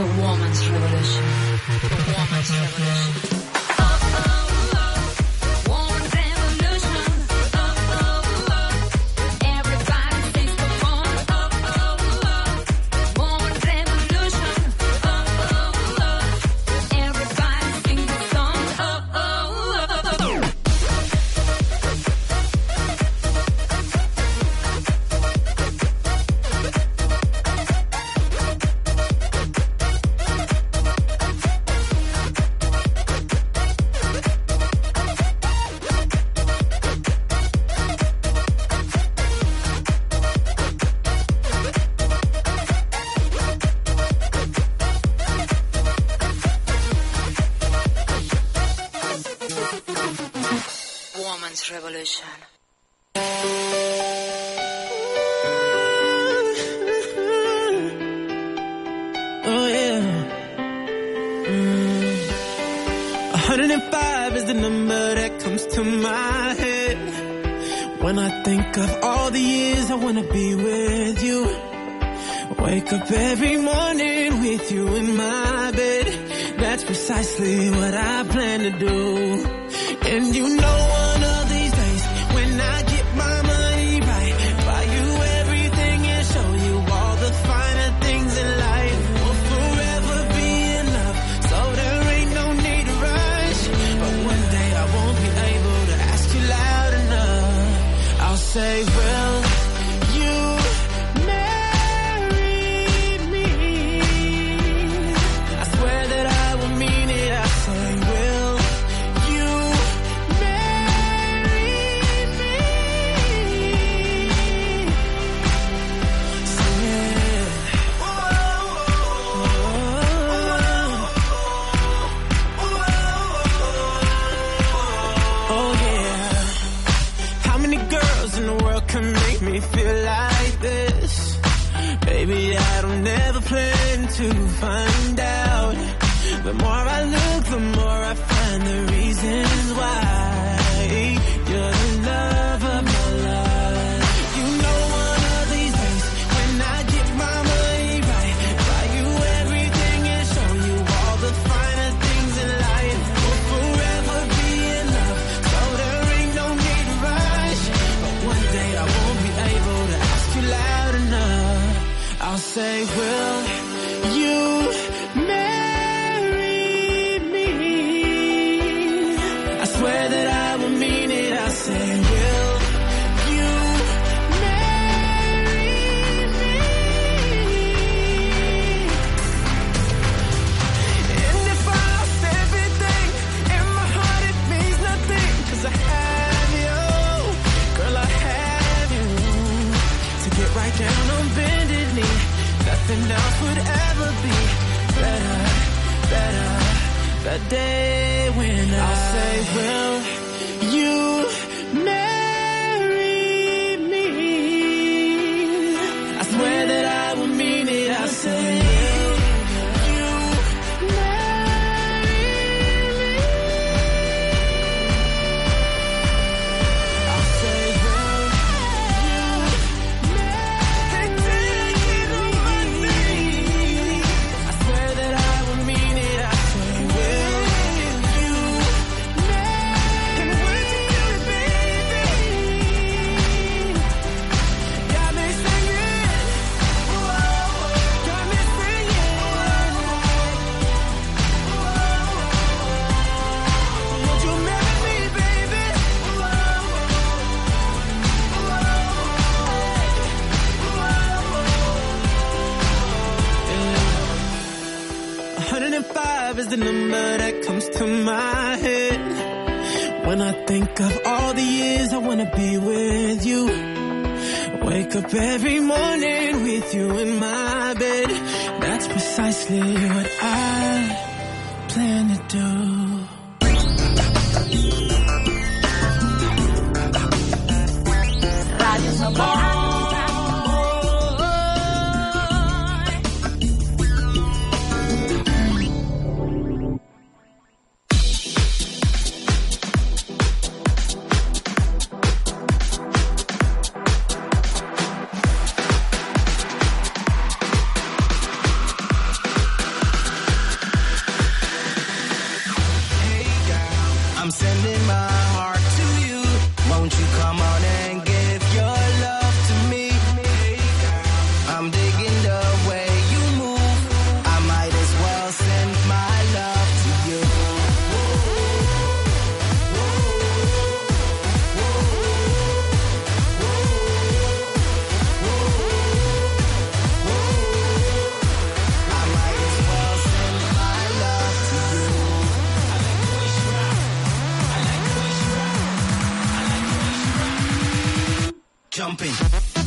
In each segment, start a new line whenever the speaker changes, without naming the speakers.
a woman's revolution. A woman's revolution.
Jumping.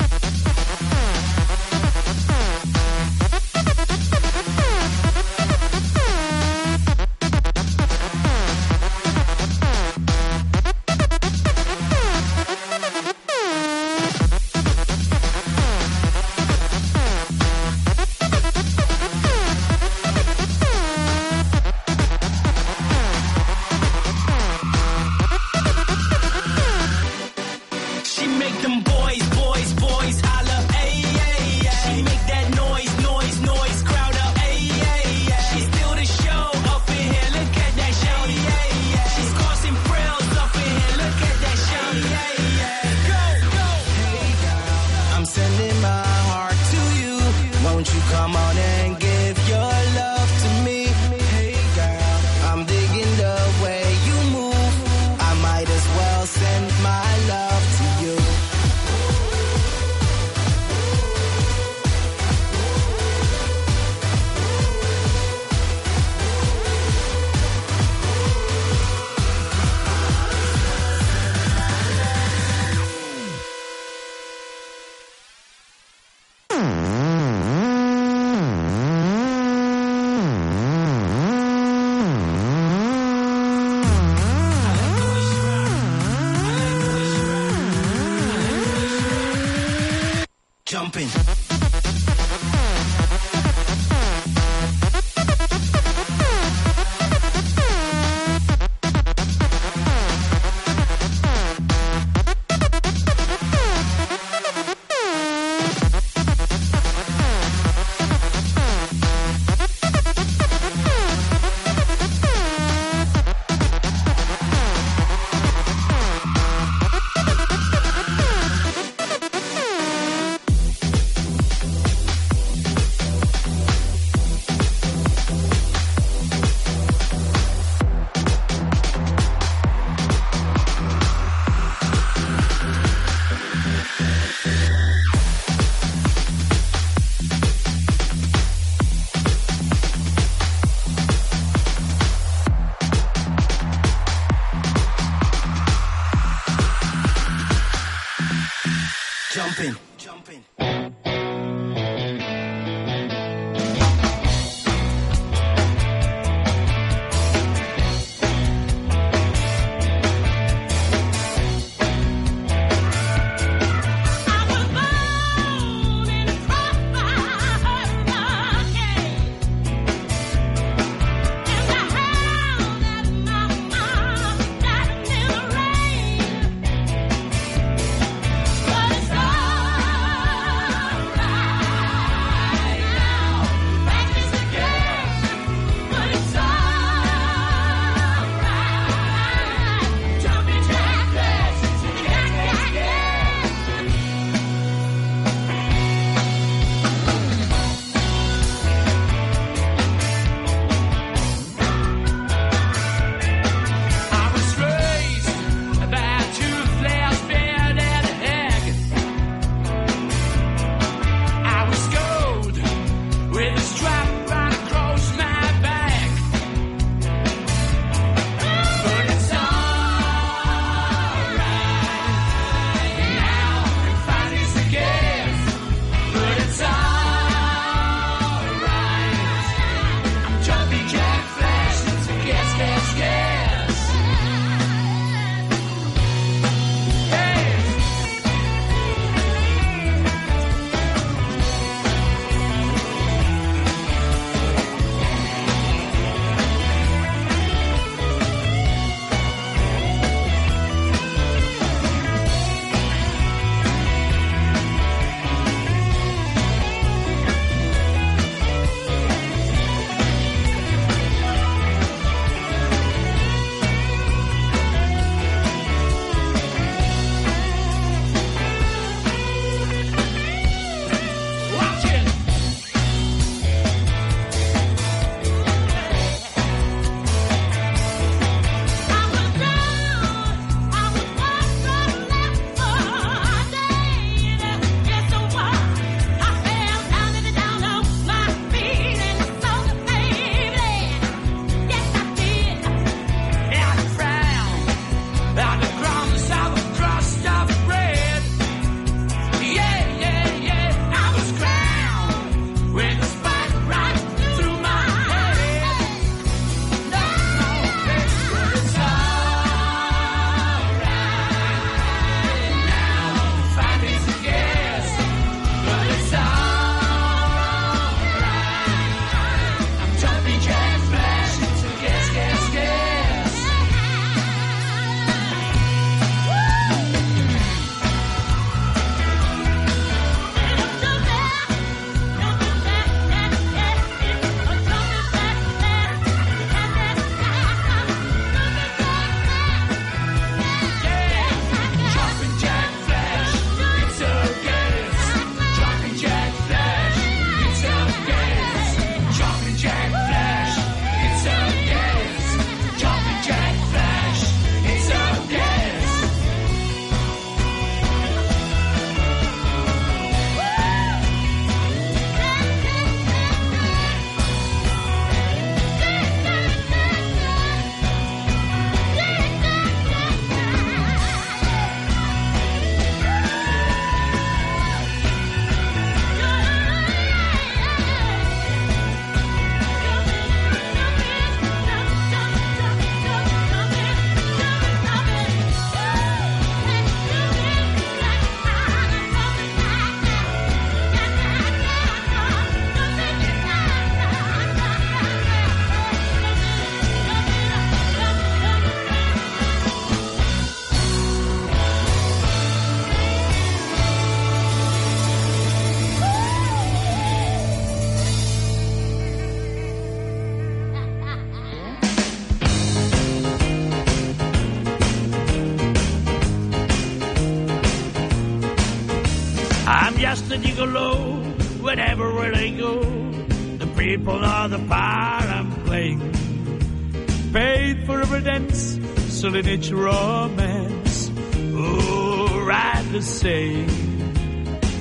Each romance. Oh, rather say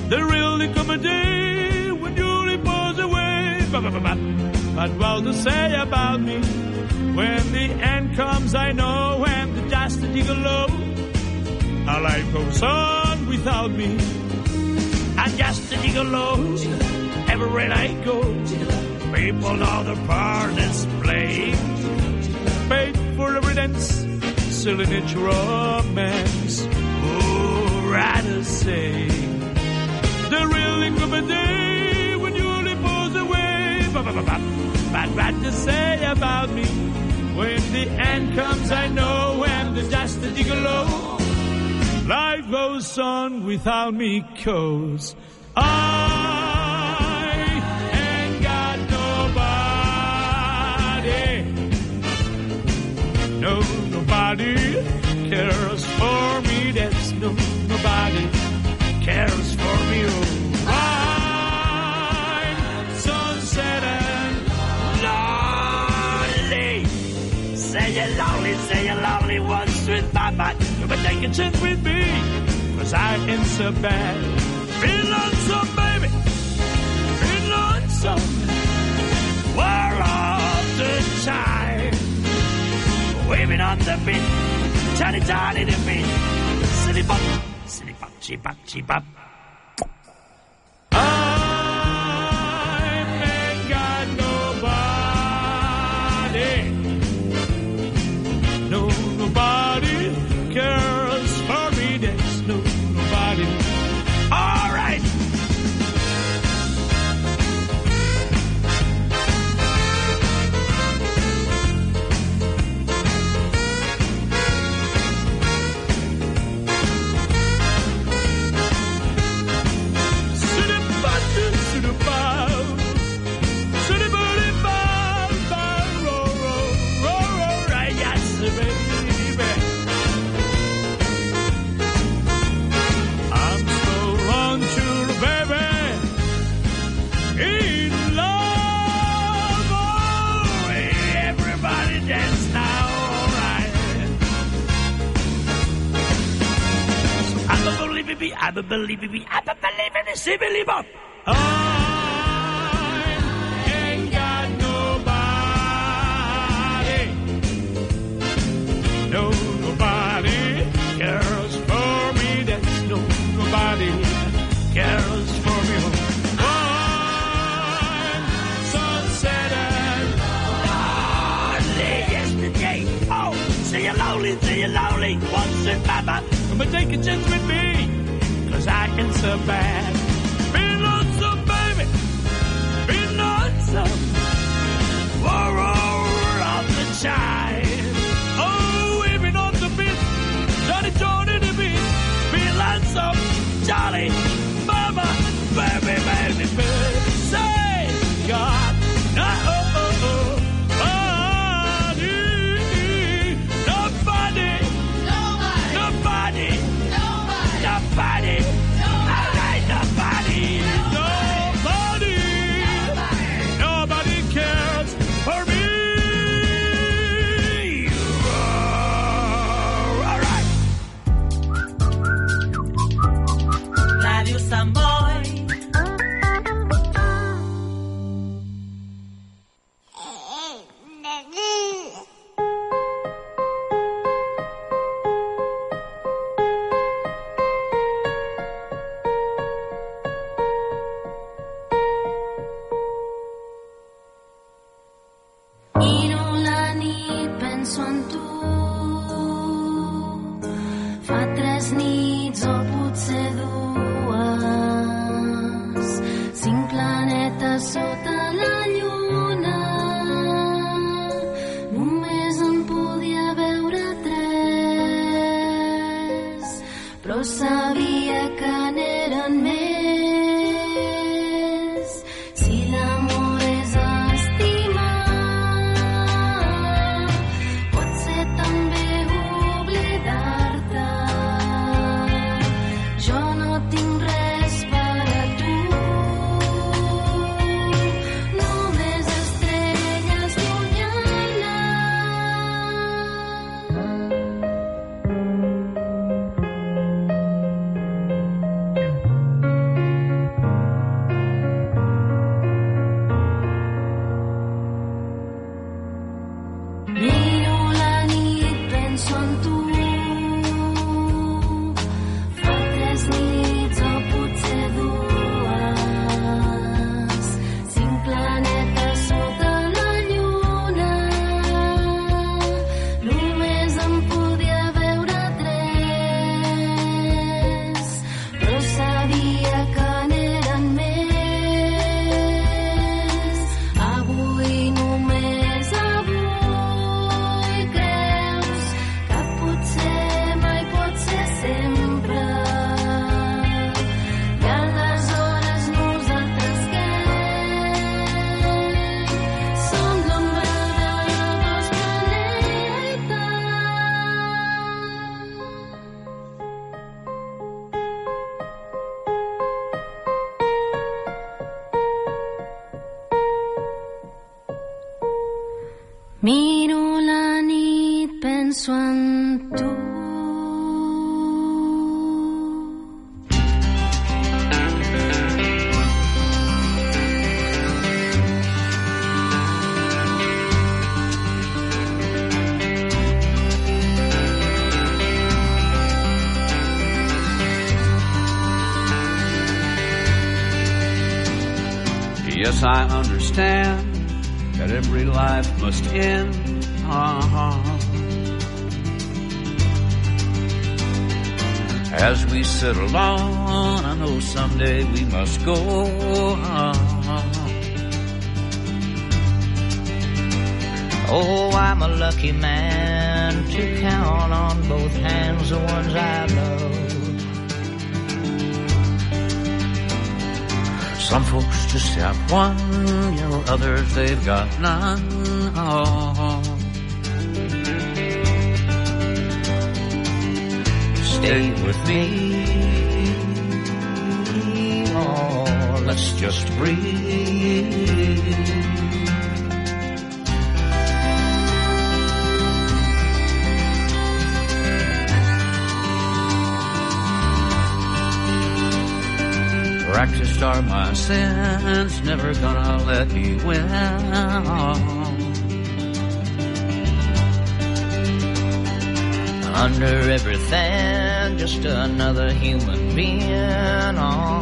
there really come a day when you repose away. But, what to say about me? When the end comes, I know when the just a gigolo. Our life goes on without me. I'm just a gigolo. Everywhere I go, people know the part is played. Paid for every dance, selling each romance. Oh, rather say, there really come a day when you repose away. But, what to say about me? When the end comes, I know when the just a gigolo. Life goes on without me, cause I nobody cares for me. There's no nobody cares for me. Oh, I'm sunset and lonely. Say you're lonely, say you're lonely once with my mind. But take a chance with me, cause I ain't so bad. Been lonesome, baby. Been lonesome. We're all the time. Waving on the beat. Johnny, Johnny, the beat. Silly bop, silly bop, cheap bop, cheap bop. Be, I'm a believer, be, I'm a believer, the civil bop. I ain't got nobody. No, nobody cares for me. That's no, nobody cares for me. And lonely yesterday. Oh, you're lonely, you're lonely. Once in mama, come and take a ain't so bad.
Nit Miro la nit, penso en tu.
Yes, I understand life must end. Uh-huh. As we sit alone, I know someday we must go.
Oh, I'm a lucky man to count on both hands the ones I love.
Some folks just have one, you know, others they've got none. Oh. Stay with me. Oh, let's just breathe. Are my sins, never gonna let me win.
Under everything, just another human being. Oh,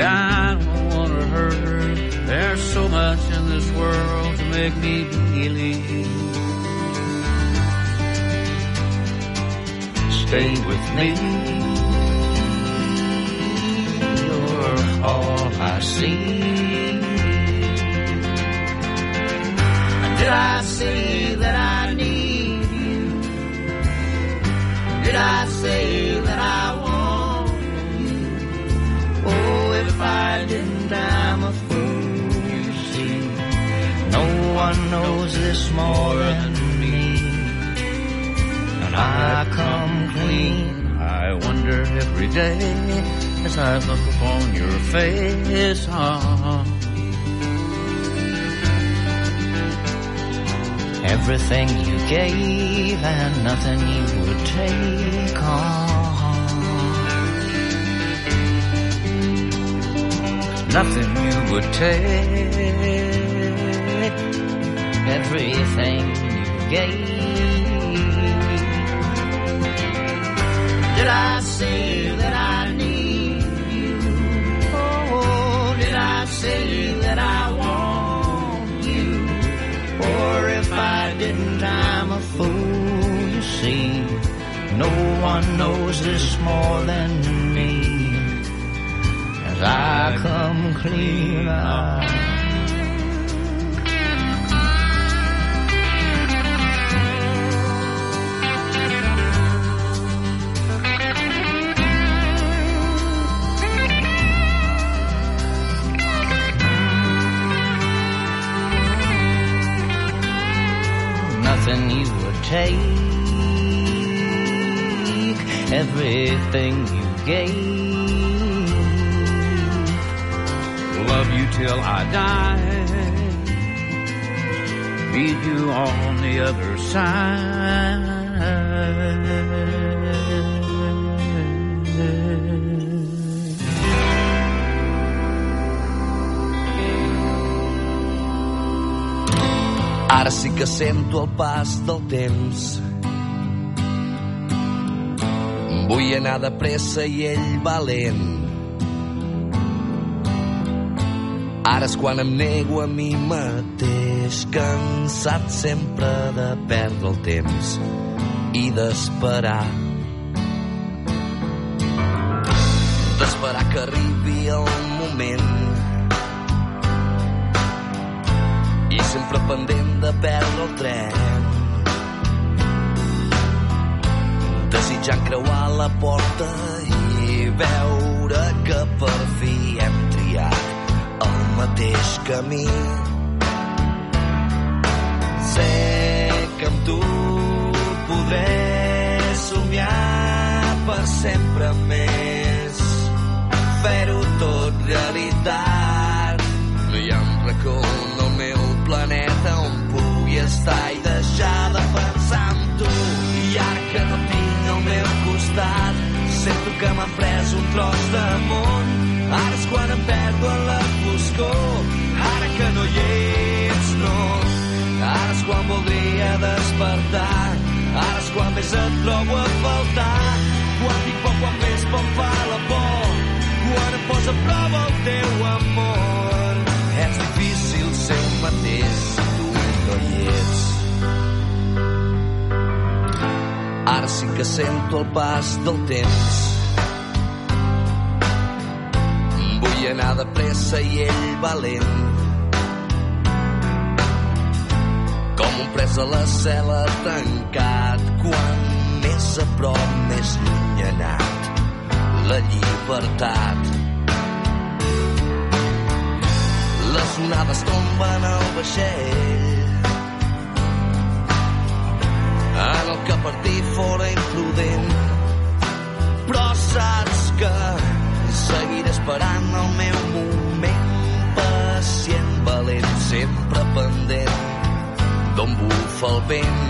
I don't wanna hurt her. There's so much in this world to make me believe. Stay with me.
you're all I see. Did I say that I need you? Did I say that I want you? Oh, if I didn't, I'm a fool, you see. No one knows this more than me. And I come
I wonder every day as I look upon your face.
Everything you gave and nothing you would take on.
Nothing you would take.
Everything you gave. Did I say that I need you? Oh, did I say that I want you? Or if I didn't, I'm a fool, you see. No one knows this more than me. As I come clean out. Nothing you would take, everything you gave.
Love you till I die. Meet you on the other side.
Ara sí que sento el pas del temps. Vull anar de pressa i ell valent. Ara és quan em nego a mi mateix, cansat sempre de perdre el temps i d'esperar. D'esperar que arribi el moment sempre pendent de perdre el tren. Desitjant creuar la porta i veure que per fi hem triat el mateix camí. Sé que amb tu podré somiar per sempre més, fer-ho tot realitat. No hi ha estar i deixar de pensar en tu. I ara que no tinc al meu costat, sento que m'han pres un tros de món. Ara és quan em perdo en la foscor, ara que no hi ets, no. Ara és quan voldria despertar, ara és quan més et trobo a faltar. Quan tinc por, quan més por fa la por, quan em posa a prova el teu amor. És difícil mateix tu no hi ets. Ara sí que sento el pas del temps. Vull anar de pressa i ell valent. Com un pres a la cel·la tancat, quan més a prop, més lluny anat la llibertat. Les onades tomben al vaixell. En el que partir fora imprudent. Però saps que seguiré esperant el meu moment pacient, valent, sempre pendent d'on bufa el vent.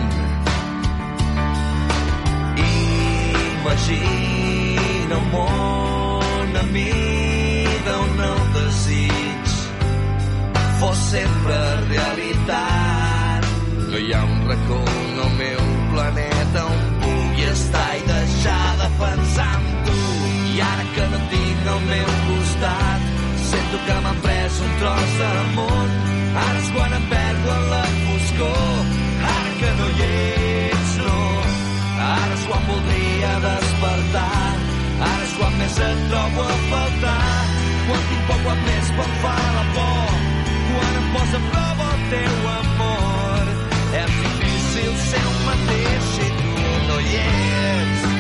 Imagina un món a fos sempre realitat. No hi ha un racó en el meu planeta on pugui estar i deixar de pensar en tu. I ara que no tinc al meu costat, sento que m'han pres un tros de món. Ara és quan em perdo en la foscor, ara que no hi ets, no. Ara és quan voldria despertar, ara és quan més et trobo a faltar. Quan tinc por, quan més em fa la por, Quando posa prova o teu amor, é difícil ser uma deixa e tu
não.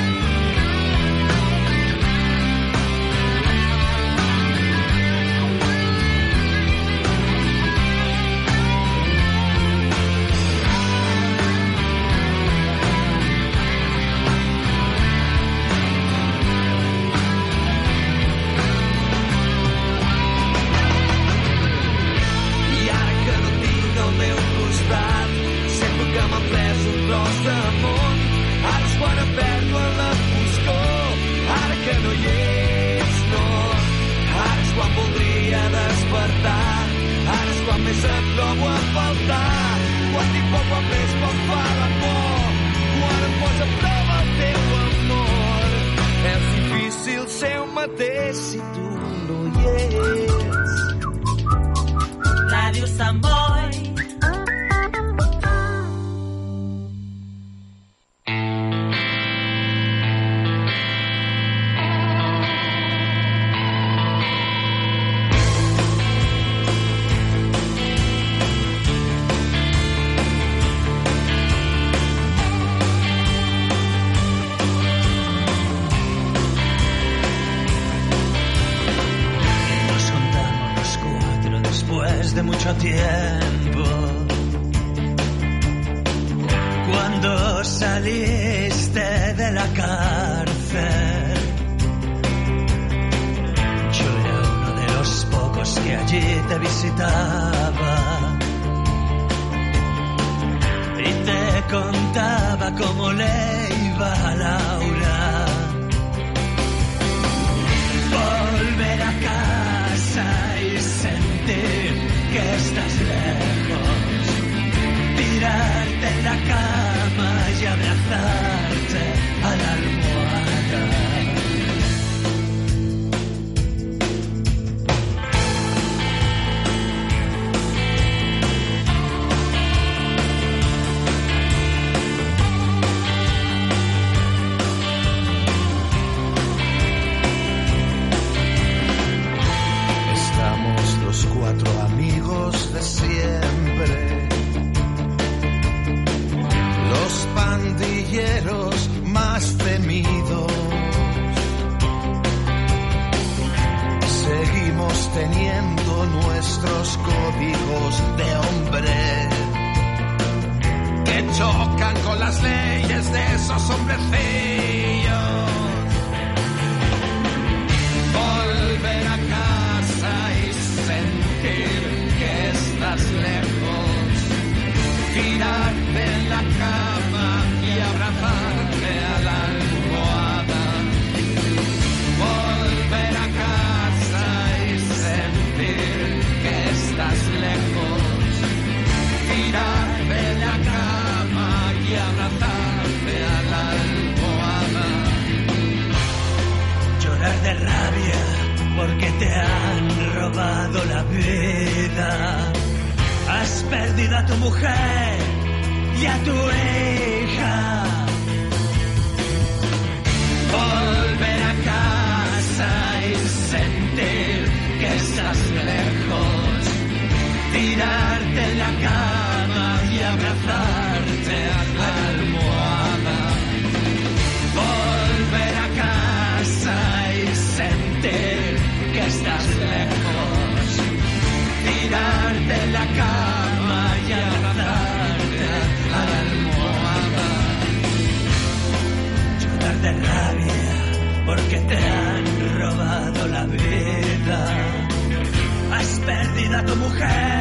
Mujer